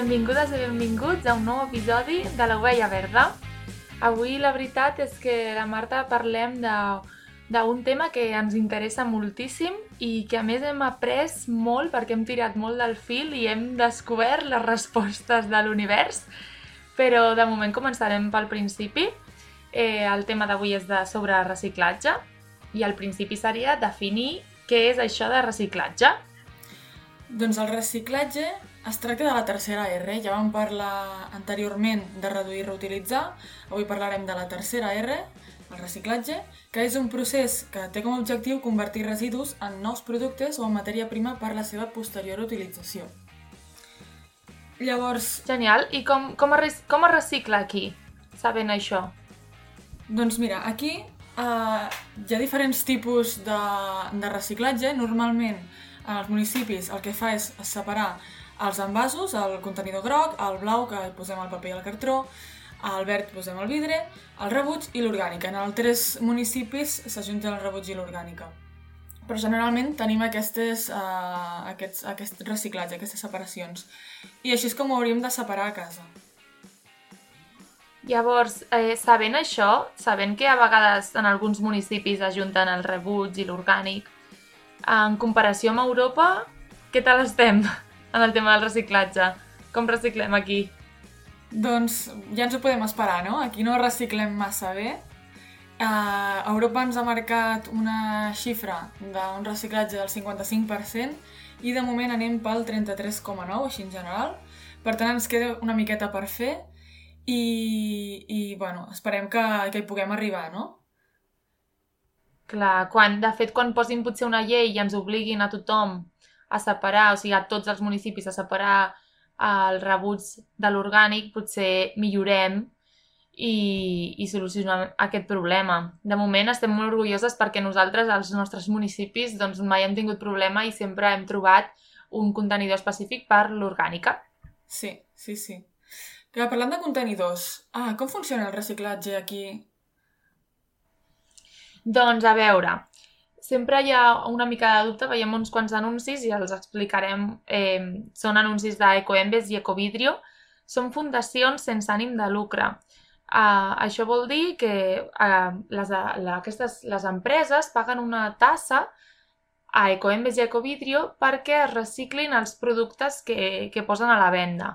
Benvingudes i benvinguts a un nou episodi de l'Ovella Verda. Avui la veritat és que la Marta parlem d'un tema que ens interessa moltíssim i que a més hem après molt perquè hem tirat molt del fil i hem descobert les respostes de l'univers. Però de moment començarem pel principi. Eh, el tema d'avui és de sobre reciclatge i el principi seria definir què és això de reciclatge. Doncs el reciclatge es tracta de la tercera R. Ja vam parlar anteriorment de reduir i reutilitzar. Avui parlarem de la tercera R, el reciclatge, que és un procés que té com a objectiu convertir residus en nous productes o en matèria prima per la seva posterior utilització. Llavors... Genial. I com, com, es, com es recicla aquí, sabent això? Doncs mira, aquí uh, hi ha diferents tipus de, de reciclatge. Normalment, als municipis el que fa és separar els envasos, el contenidor groc, el blau, que hi posem el paper i el cartró, el verd posem el vidre, el rebuig i l'orgànica. En els tres municipis s'ajunten el rebuig i l'orgànica. Però generalment tenim aquestes, uh, aquests, aquest reciclatge, aquestes separacions. I així és com ho hauríem de separar a casa. Llavors, eh, sabent això, sabent que a vegades en alguns municipis ajunten el rebuig i l'orgànic, en comparació amb Europa, què tal estem? En el tema del reciclatge. Com reciclem aquí? Doncs ja ens ho podem esperar, no? Aquí no reciclem massa bé. Uh, Europa ens ha marcat una xifra d'un reciclatge del 55% i de moment anem pel 33,9, així en general. Per tant, ens queda una miqueta per fer i, i bueno, esperem que, que hi puguem arribar, no? Clar, quan, de fet, quan posin potser una llei i ens obliguin a tothom a separar, o sigui, a tots els municipis a separar el rebuig de l'orgànic, potser millorem i, i solucionem aquest problema. De moment estem molt orgulloses perquè nosaltres, als nostres municipis, doncs mai hem tingut problema i sempre hem trobat un contenidor específic per l'orgànica. Sí, sí, sí. Però parlant de contenidors, ah, com funciona el reciclatge aquí? Doncs a veure, sempre hi ha una mica de dubte, veiem uns quants anuncis i els explicarem. Eh, són anuncis d'Ecoembes i Ecovidrio. Són fundacions sense ànim de lucre. Uh, això vol dir que uh, les, la, aquestes, les empreses paguen una tassa a Ecoembes i Ecovidrio perquè es reciclin els productes que, que posen a la venda.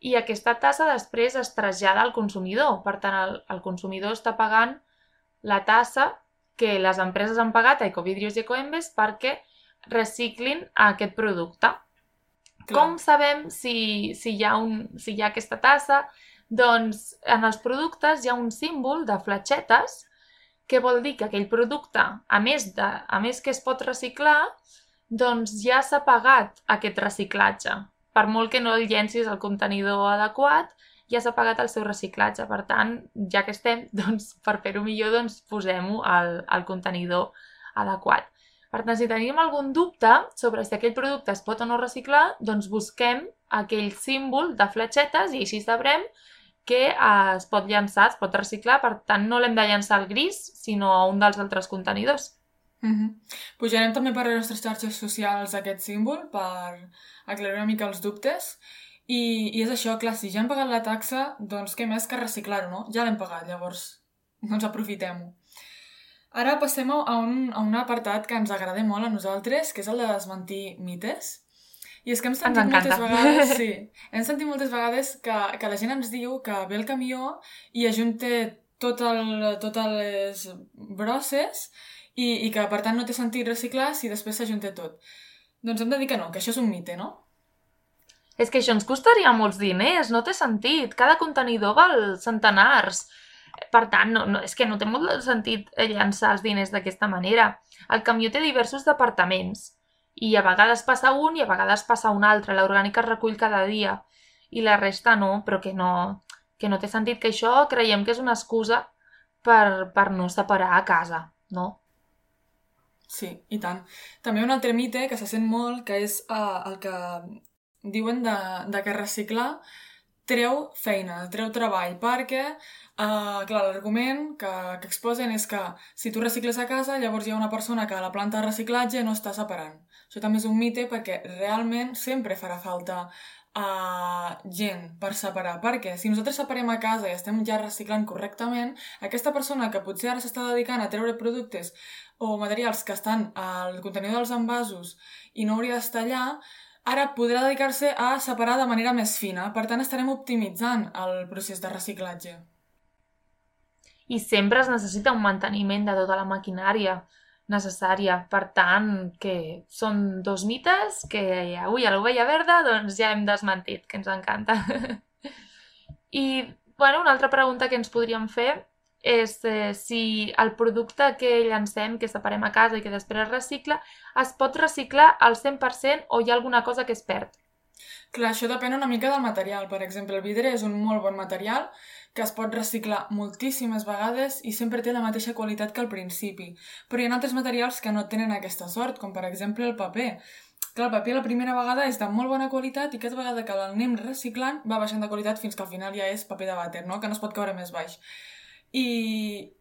I aquesta tassa després es trasllada al consumidor. Per tant, el, el consumidor està pagant la tassa que les empreses han pagat a Ecovidrios i Ecoembes perquè reciclin aquest producte. Clar. Com sabem si, si, hi ha un, si hi ha aquesta tassa? Doncs en els productes hi ha un símbol de fletxetes que vol dir que aquell producte, a més, de, a més que es pot reciclar, doncs ja s'ha pagat aquest reciclatge. Per molt que no el llencis al contenidor adequat, ja s'ha pagat el seu reciclatge. Per tant, ja que estem, doncs, per fer-ho millor, doncs, posem-ho al, al contenidor adequat. Per tant, si tenim algun dubte sobre si aquell producte es pot o no reciclar, doncs busquem aquell símbol de fletxetes i així sabrem que eh, es pot llançar, es pot reciclar, per tant no l'hem de llançar al gris, sinó a un dels altres contenidors. Mm -hmm. Pujarem també per les nostres xarxes socials aquest símbol per aclarir una mica els dubtes i, I és això, clar, si ja hem pagat la taxa, doncs què més que reciclar-ho, no? Ja l'hem pagat, llavors, doncs aprofitem-ho. Ara passem a un, a un apartat que ens agrada molt a nosaltres, que és el de desmentir mites. I és que hem sentit moltes vegades, sí, hem sentit moltes vegades que, que la gent ens diu que ve el camió i ajunta tot, el, totes les brosses i, i que per tant no té sentit reciclar si després s'ajunta tot. Doncs hem de dir que no, que això és un mite, no? És que això ens costaria molts diners, no té sentit. Cada contenidor val centenars. Per tant, no, no, és que no té molt sentit llançar els diners d'aquesta manera. El camió té diversos departaments i a vegades passa un i a vegades passa un altre. L'orgànica es recull cada dia i la resta no, però que no, que no té sentit que això creiem que és una excusa per, per no separar a casa, no? Sí, i tant. També un altre mite que se sent molt, que és uh, el que diuen de, de que reciclar treu feina, treu treball, perquè, uh, clar, l'argument que, que exposen és que si tu recicles a casa, llavors hi ha una persona que a la planta de reciclatge no està separant. Això també és un mite perquè realment sempre farà falta a gent per separar, perquè si nosaltres separem a casa i estem ja reciclant correctament, aquesta persona que potser ara s'està dedicant a treure productes o materials que estan al contenidor dels envasos i no hauria d'estar allà, ara podrà dedicar-se a separar de manera més fina. Per tant, estarem optimitzant el procés de reciclatge. I sempre es necessita un manteniment de tota la maquinària necessària. Per tant, que són dos mites que avui a l'Ovella Verda doncs ja hem desmentit, que ens encanta. I, bueno, una altra pregunta que ens podríem fer és eh, si el producte que llancem, que separem a casa i que després es recicla, es pot reciclar al 100% o hi ha alguna cosa que es perd? Clar, això depèn una mica del material. Per exemple, el vidre és un molt bon material que es pot reciclar moltíssimes vegades i sempre té la mateixa qualitat que al principi. Però hi ha altres materials que no tenen aquesta sort, com per exemple el paper. Clar, el paper la primera vegada és de molt bona qualitat i cada vegada que l'anem reciclant va baixant de qualitat fins que al final ja és paper de vàter, no? que no es pot caure més baix. I,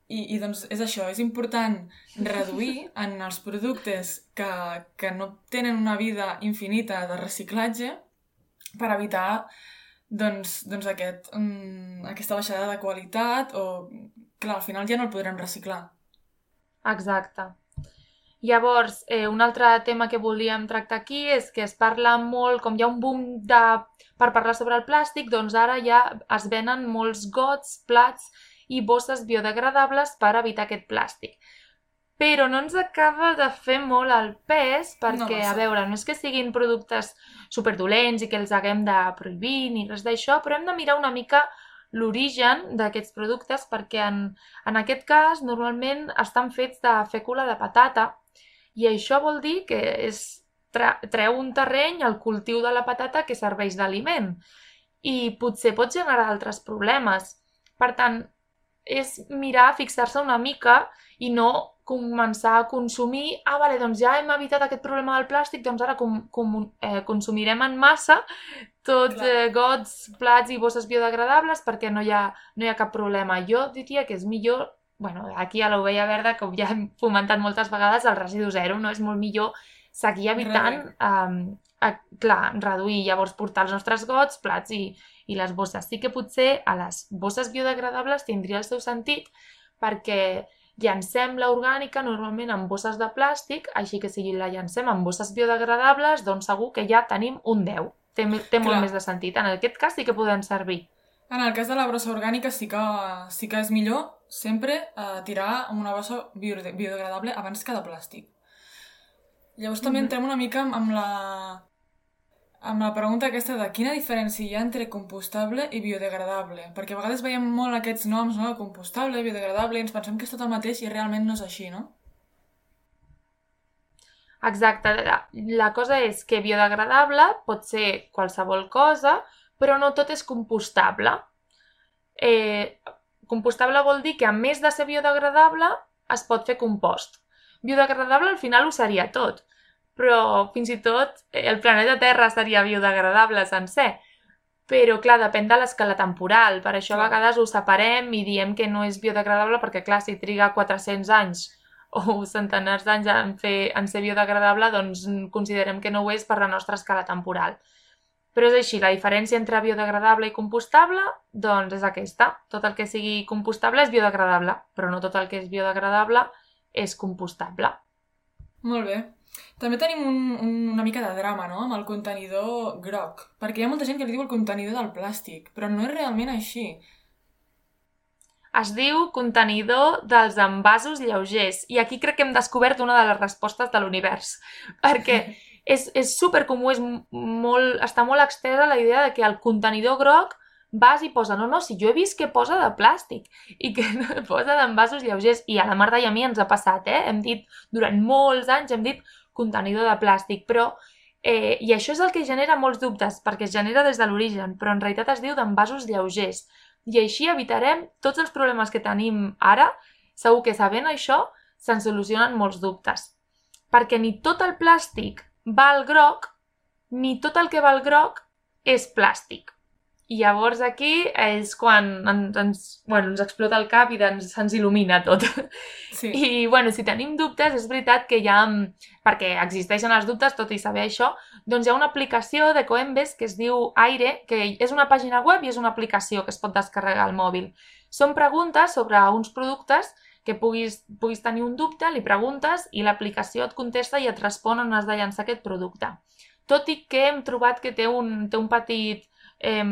i, i doncs és això, és important reduir en els productes que, que no tenen una vida infinita de reciclatge per evitar doncs, doncs aquest, um, aquesta baixada de qualitat o, clar, al final ja no el podrem reciclar. Exacte. Llavors, eh, un altre tema que volíem tractar aquí és que es parla molt, com hi ha un boom de, per parlar sobre el plàstic, doncs ara ja es venen molts gots, plats i bosses biodegradables per evitar aquest plàstic però no ens acaba de fer molt el pes perquè, no a veure, no és que siguin productes superdolents i que els haguem de prohibir ni res d'això, però hem de mirar una mica l'origen d'aquests productes perquè en, en aquest cas normalment estan fets de fècula de patata i això vol dir que és treu un terreny al cultiu de la patata que serveix d'aliment i potser pot generar altres problemes. Per tant, és mirar, fixar-se una mica i no començar a consumir, ah, vale, doncs ja hem evitat aquest problema del plàstic, doncs ara com, com, eh, consumirem en massa tots eh, gots, plats i bosses biodegradables perquè no hi, ha, no hi ha cap problema. Jo diria que és millor, bueno, aquí a l'Ovella Verda, com ja hem fomentat moltes vegades, el residu zero, no? És molt millor seguir evitant, eh, a, clar, reduir, llavors portar els nostres gots, plats i, i les bosses. Sí que potser a les bosses biodegradables tindria el seu sentit perquè llancem la orgànica normalment en bosses de plàstic, així que si la llancem en bosses biodegradables, doncs segur que ja tenim un 10. Té, té molt més de sentit. En aquest cas sí que poden servir. En el cas de la brossa orgànica sí que, sí que és millor sempre eh, tirar amb una brossa biodegradable abans que de plàstic. Llavors també mm -hmm. entrem una mica amb la, amb la pregunta aquesta de quina diferència hi ha entre compostable i biodegradable, perquè a vegades veiem molt aquests noms, no? compostable, biodegradable, i ens pensem que és tot el mateix i realment no és així, no? Exacte. La, la cosa és que biodegradable pot ser qualsevol cosa, però no tot és compostable. Eh, compostable vol dir que a més de ser biodegradable es pot fer compost. Biodegradable al final ho seria tot, però fins i tot eh, el planeta Terra seria biodegradable sencer. Però, clar, depèn de l'escala temporal. Per això a vegades ho separem i diem que no és biodegradable perquè, clar, si triga 400 anys o centenars d'anys en, fer, en ser biodegradable, doncs considerem que no ho és per la nostra escala temporal. Però és així, la diferència entre biodegradable i compostable, doncs és aquesta. Tot el que sigui compostable és biodegradable, però no tot el que és biodegradable és compostable. Molt bé. També tenim un, un, una mica de drama, no?, amb el contenidor groc. Perquè hi ha molta gent que li diu el contenidor del plàstic, però no és realment així. Es diu contenidor dels envasos lleugers. I aquí crec que hem descobert una de les respostes de l'univers. Perquè és, és supercomú, és molt, està molt extesa la idea de que el contenidor groc vas i posa, no, no, si jo he vist que posa de plàstic i que posa d'envasos lleugers i a la Marta i a mi ens ha passat, eh? Hem dit, durant molts anys hem dit contenidor de plàstic, però eh, i això és el que genera molts dubtes, perquè es genera des de l'origen, però en realitat es diu d'envasos lleugers. I així evitarem tots els problemes que tenim ara, segur que sabent això se'n solucionen molts dubtes. Perquè ni tot el plàstic va al groc, ni tot el que va al groc és plàstic. I llavors aquí és quan ens, ens, bueno, ens explota el cap i ens, se'ns il·lumina tot. Sí. I, bueno, si tenim dubtes, és veritat que hi ha, perquè existeixen els dubtes, tot i saber això, doncs hi ha una aplicació de Coembes que es diu Aire, que és una pàgina web i és una aplicació que es pot descarregar al mòbil. Són preguntes sobre uns productes que puguis, puguis tenir un dubte, li preguntes i l'aplicació et contesta i et respon on has de llançar aquest producte. Tot i que hem trobat que té un, té un petit eh,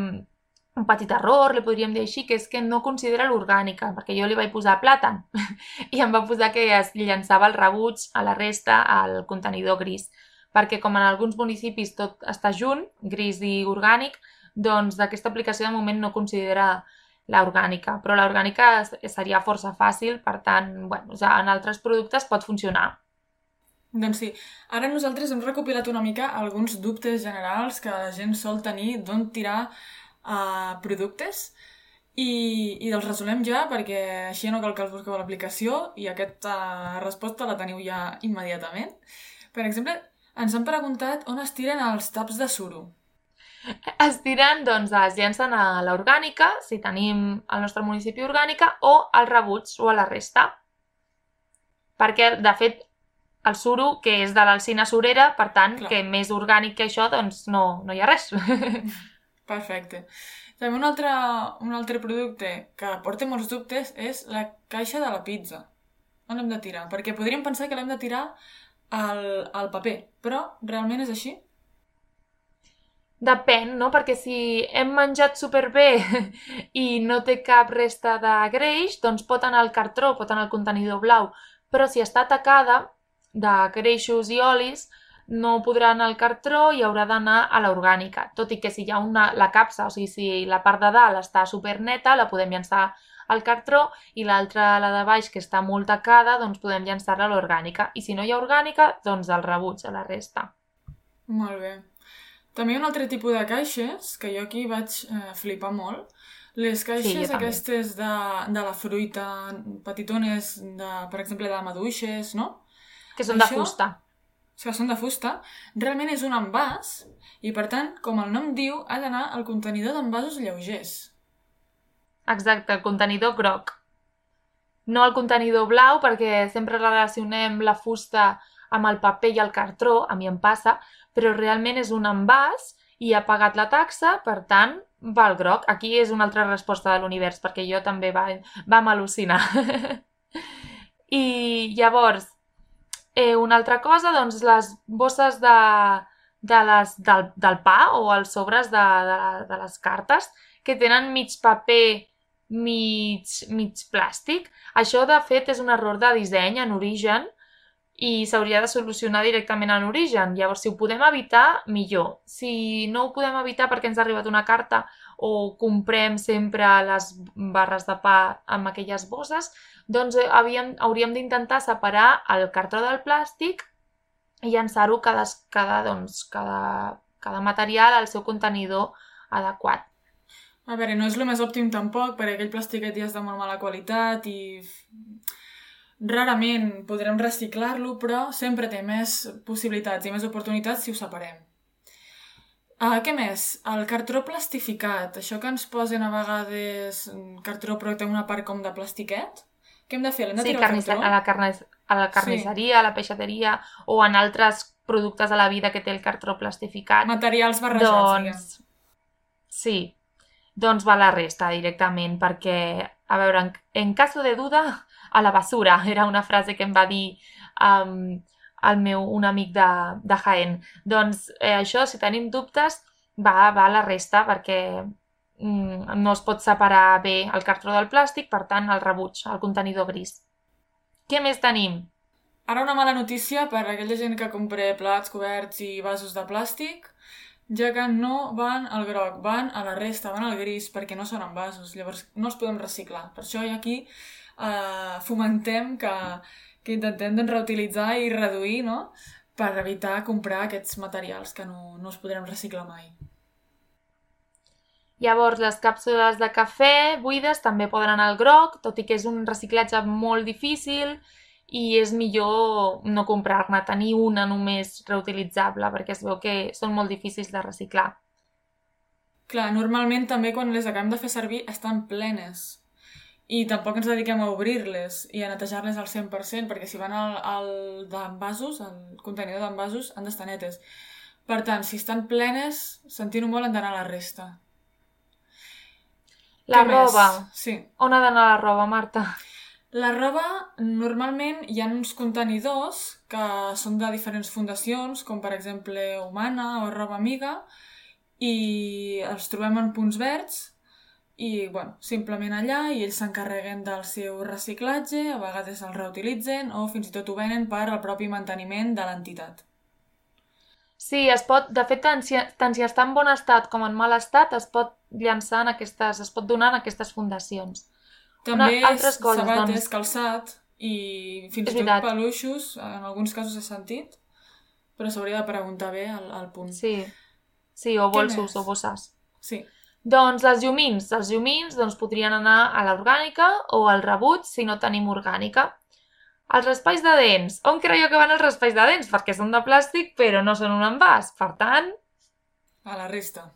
un petit error, li podríem dir així, que és que no considera l'orgànica, perquè jo li vaig posar plàtan. I em va posar que es llançava el rebuig a la resta al contenidor gris, perquè com en alguns municipis tot està junt, gris i orgànic, doncs d'aquesta aplicació de moment no considera l'orgànica, però l'orgànica seria força fàcil, per tant, bueno, en altres productes pot funcionar. Doncs sí, ara nosaltres hem recopilat una mica alguns dubtes generals que la gent sol tenir d'on tirar uh, productes i, i els resolem ja perquè així no cal que els busqueu a l'aplicació i aquesta resposta la teniu ja immediatament. Per exemple, ens han preguntat on es tiren els taps de suro. Es tiren, doncs, es llencen a l'orgànica, si tenim al nostre municipi orgànica, o al rebuig o a la resta. Perquè, de fet, el suro, que és de l'alcina surera, per tant, Clar. que més orgànic que això, doncs no, no hi ha res. Perfecte. També un altre, un altre producte que porta molts dubtes és la caixa de la pizza. On l'hem de tirar? Perquè podríem pensar que l'hem de tirar al, al paper, però realment és així? Depèn, no? Perquè si hem menjat superbé i no té cap resta de greix, doncs pot anar al cartró, pot anar al contenidor blau. Però si està tacada, de greixos i olis no podrà anar al cartró i haurà d'anar a l'orgànica. Tot i que si hi ha una, la capsa, o sigui, si la part de dalt està superneta, la podem llançar al cartró i l'altra, la de baix, que està molt tacada, doncs podem llançar-la a l'orgànica. I si no hi ha orgànica, doncs el rebuig a la resta. Molt bé. També hi ha un altre tipus de caixes, que jo aquí vaig eh, flipar molt. Les caixes sí, aquestes de, de la fruita, petitones, de, per exemple, de maduixes, no? Que són Això, de fusta. Que són de fusta. Realment és un envàs i, per tant, com el nom diu, ha d'anar al contenidor d'envasos lleugers. Exacte, el contenidor groc. No el contenidor blau, perquè sempre relacionem la fusta amb el paper i el cartró, a mi em passa, però realment és un envàs i ha pagat la taxa, per tant, va al groc. Aquí és una altra resposta de l'univers, perquè jo també va, vam al·lucinar. I llavors, Eh, una altra cosa, doncs, les bosses de, de les, del, del pa o els sobres de, de, de les cartes que tenen mig paper, mig, mig plàstic. Això, de fet, és un error de disseny en origen i s'hauria de solucionar directament en origen. Llavors, si ho podem evitar, millor. Si no ho podem evitar perquè ens ha arribat una carta o comprem sempre les barres de pa amb aquelles bosses, doncs eh, havíem, hauríem d'intentar separar el cartró del plàstic i llançar-ho cada, cada, doncs, cada, cada material al seu contenidor adequat. A veure, no és el més òptim tampoc, perquè aquell plastiquet ja és de molt mala qualitat i rarament podrem reciclar-lo, però sempre té més possibilitats i més oportunitats si ho separem. Uh, què més? El cartró plastificat, això que ens posen a vegades cartró però té una part com de plastiquet, què hem de fer? L'hem de sí, tirar carnis, a la, carnis, a la carnisseria, sí. a la peixateria o en altres productes a la vida que té el cartró plastificat. Materials barrejats, doncs, Sí, doncs va la resta directament perquè, a veure, en, en caso de duda, a la basura, era una frase que em va dir um, el meu, un amic de, de Jaén. Doncs eh, això, si tenim dubtes, va, va a la resta perquè Mm, no es pot separar bé el cartró del plàstic, per tant, el rebuig, el contenidor gris. Què més tenim? Ara una mala notícia per a aquella gent que compra plats, coberts i vasos de plàstic, ja que no van al groc, van a la resta, van al gris, perquè no són envasos, llavors no els podem reciclar. Per això aquí eh, fomentem que, que intentem doncs, reutilitzar i reduir, no?, per evitar comprar aquests materials que no, no els podrem reciclar mai. Llavors, les càpsules de cafè buides també poden anar al groc, tot i que és un reciclatge molt difícil i és millor no comprar-ne, tenir una només reutilitzable, perquè es veu que són molt difícils de reciclar. Clar, normalment també quan les acabem de fer servir estan plenes i tampoc ens dediquem a obrir-les i a netejar-les al 100% perquè si van al, al d'envasos, al contenidor d'envasos, han d'estar netes. Per tant, si estan plenes, sentint-ho molt, han d'anar a la resta. La Què més? roba. Sí. On ha d'anar la roba, Marta? La roba, normalment hi ha uns contenidors que són de diferents fundacions, com per exemple Humana o Roba Amiga, i els trobem en punts verds i, bueno, simplement allà i ells s'encarreguen del seu reciclatge, a vegades el reutilitzen o fins i tot ho venen per al propi manteniment de l'entitat. Sí, es pot, de fet, tant si, tant si està en bon estat com en mal estat, es pot llançar en aquestes, es pot donar en aquestes fundacions. També Una- altres coses, sabates, doncs. calçat i fins i tot peluixos, en alguns casos he sentit, però s'hauria de preguntar bé al, al punt. Sí, sí, o Què bolsos més? o bosses. sí. Doncs les llumins. Els llumins doncs, podrien anar a l'orgànica o al rebut si no tenim orgànica. Els raspalls de dents. On creieu que van els raspalls de dents? Perquè són de plàstic però no són un envàs. Per tant, A la resta.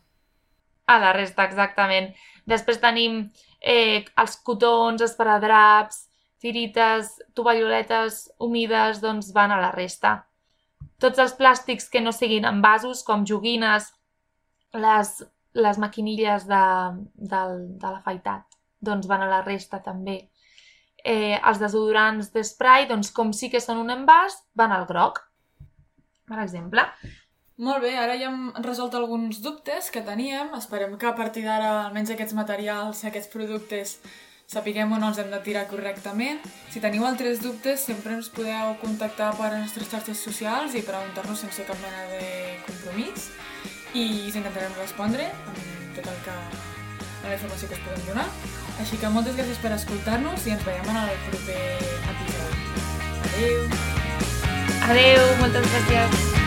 a la resta, exactament. Després tenim eh, els cotons, esparadraps, tirites, tovalloletes humides, doncs van a la resta. Tots els plàstics que no siguin envasos, com joguines, les, les maquinilles de, del, de l'afaitat, doncs van a la resta també. Eh, els desodorants d'esprai, doncs com sí que són un envàs, van al groc, per exemple. Molt bé, ara ja hem resolt alguns dubtes que teníem. Esperem que a partir d'ara, almenys aquests materials aquests productes, sapiguem on els hem de tirar correctament. Si teniu altres dubtes, sempre ens podeu contactar per les nostres xarxes socials i preguntar-nos sense cap mena de compromís. I us intentarem respondre amb tot el que amb la informació que us podem donar. Així que moltes gràcies per escoltar-nos i ens veiem en el proper episodi. Adéu! Adeu, moltes gràcies.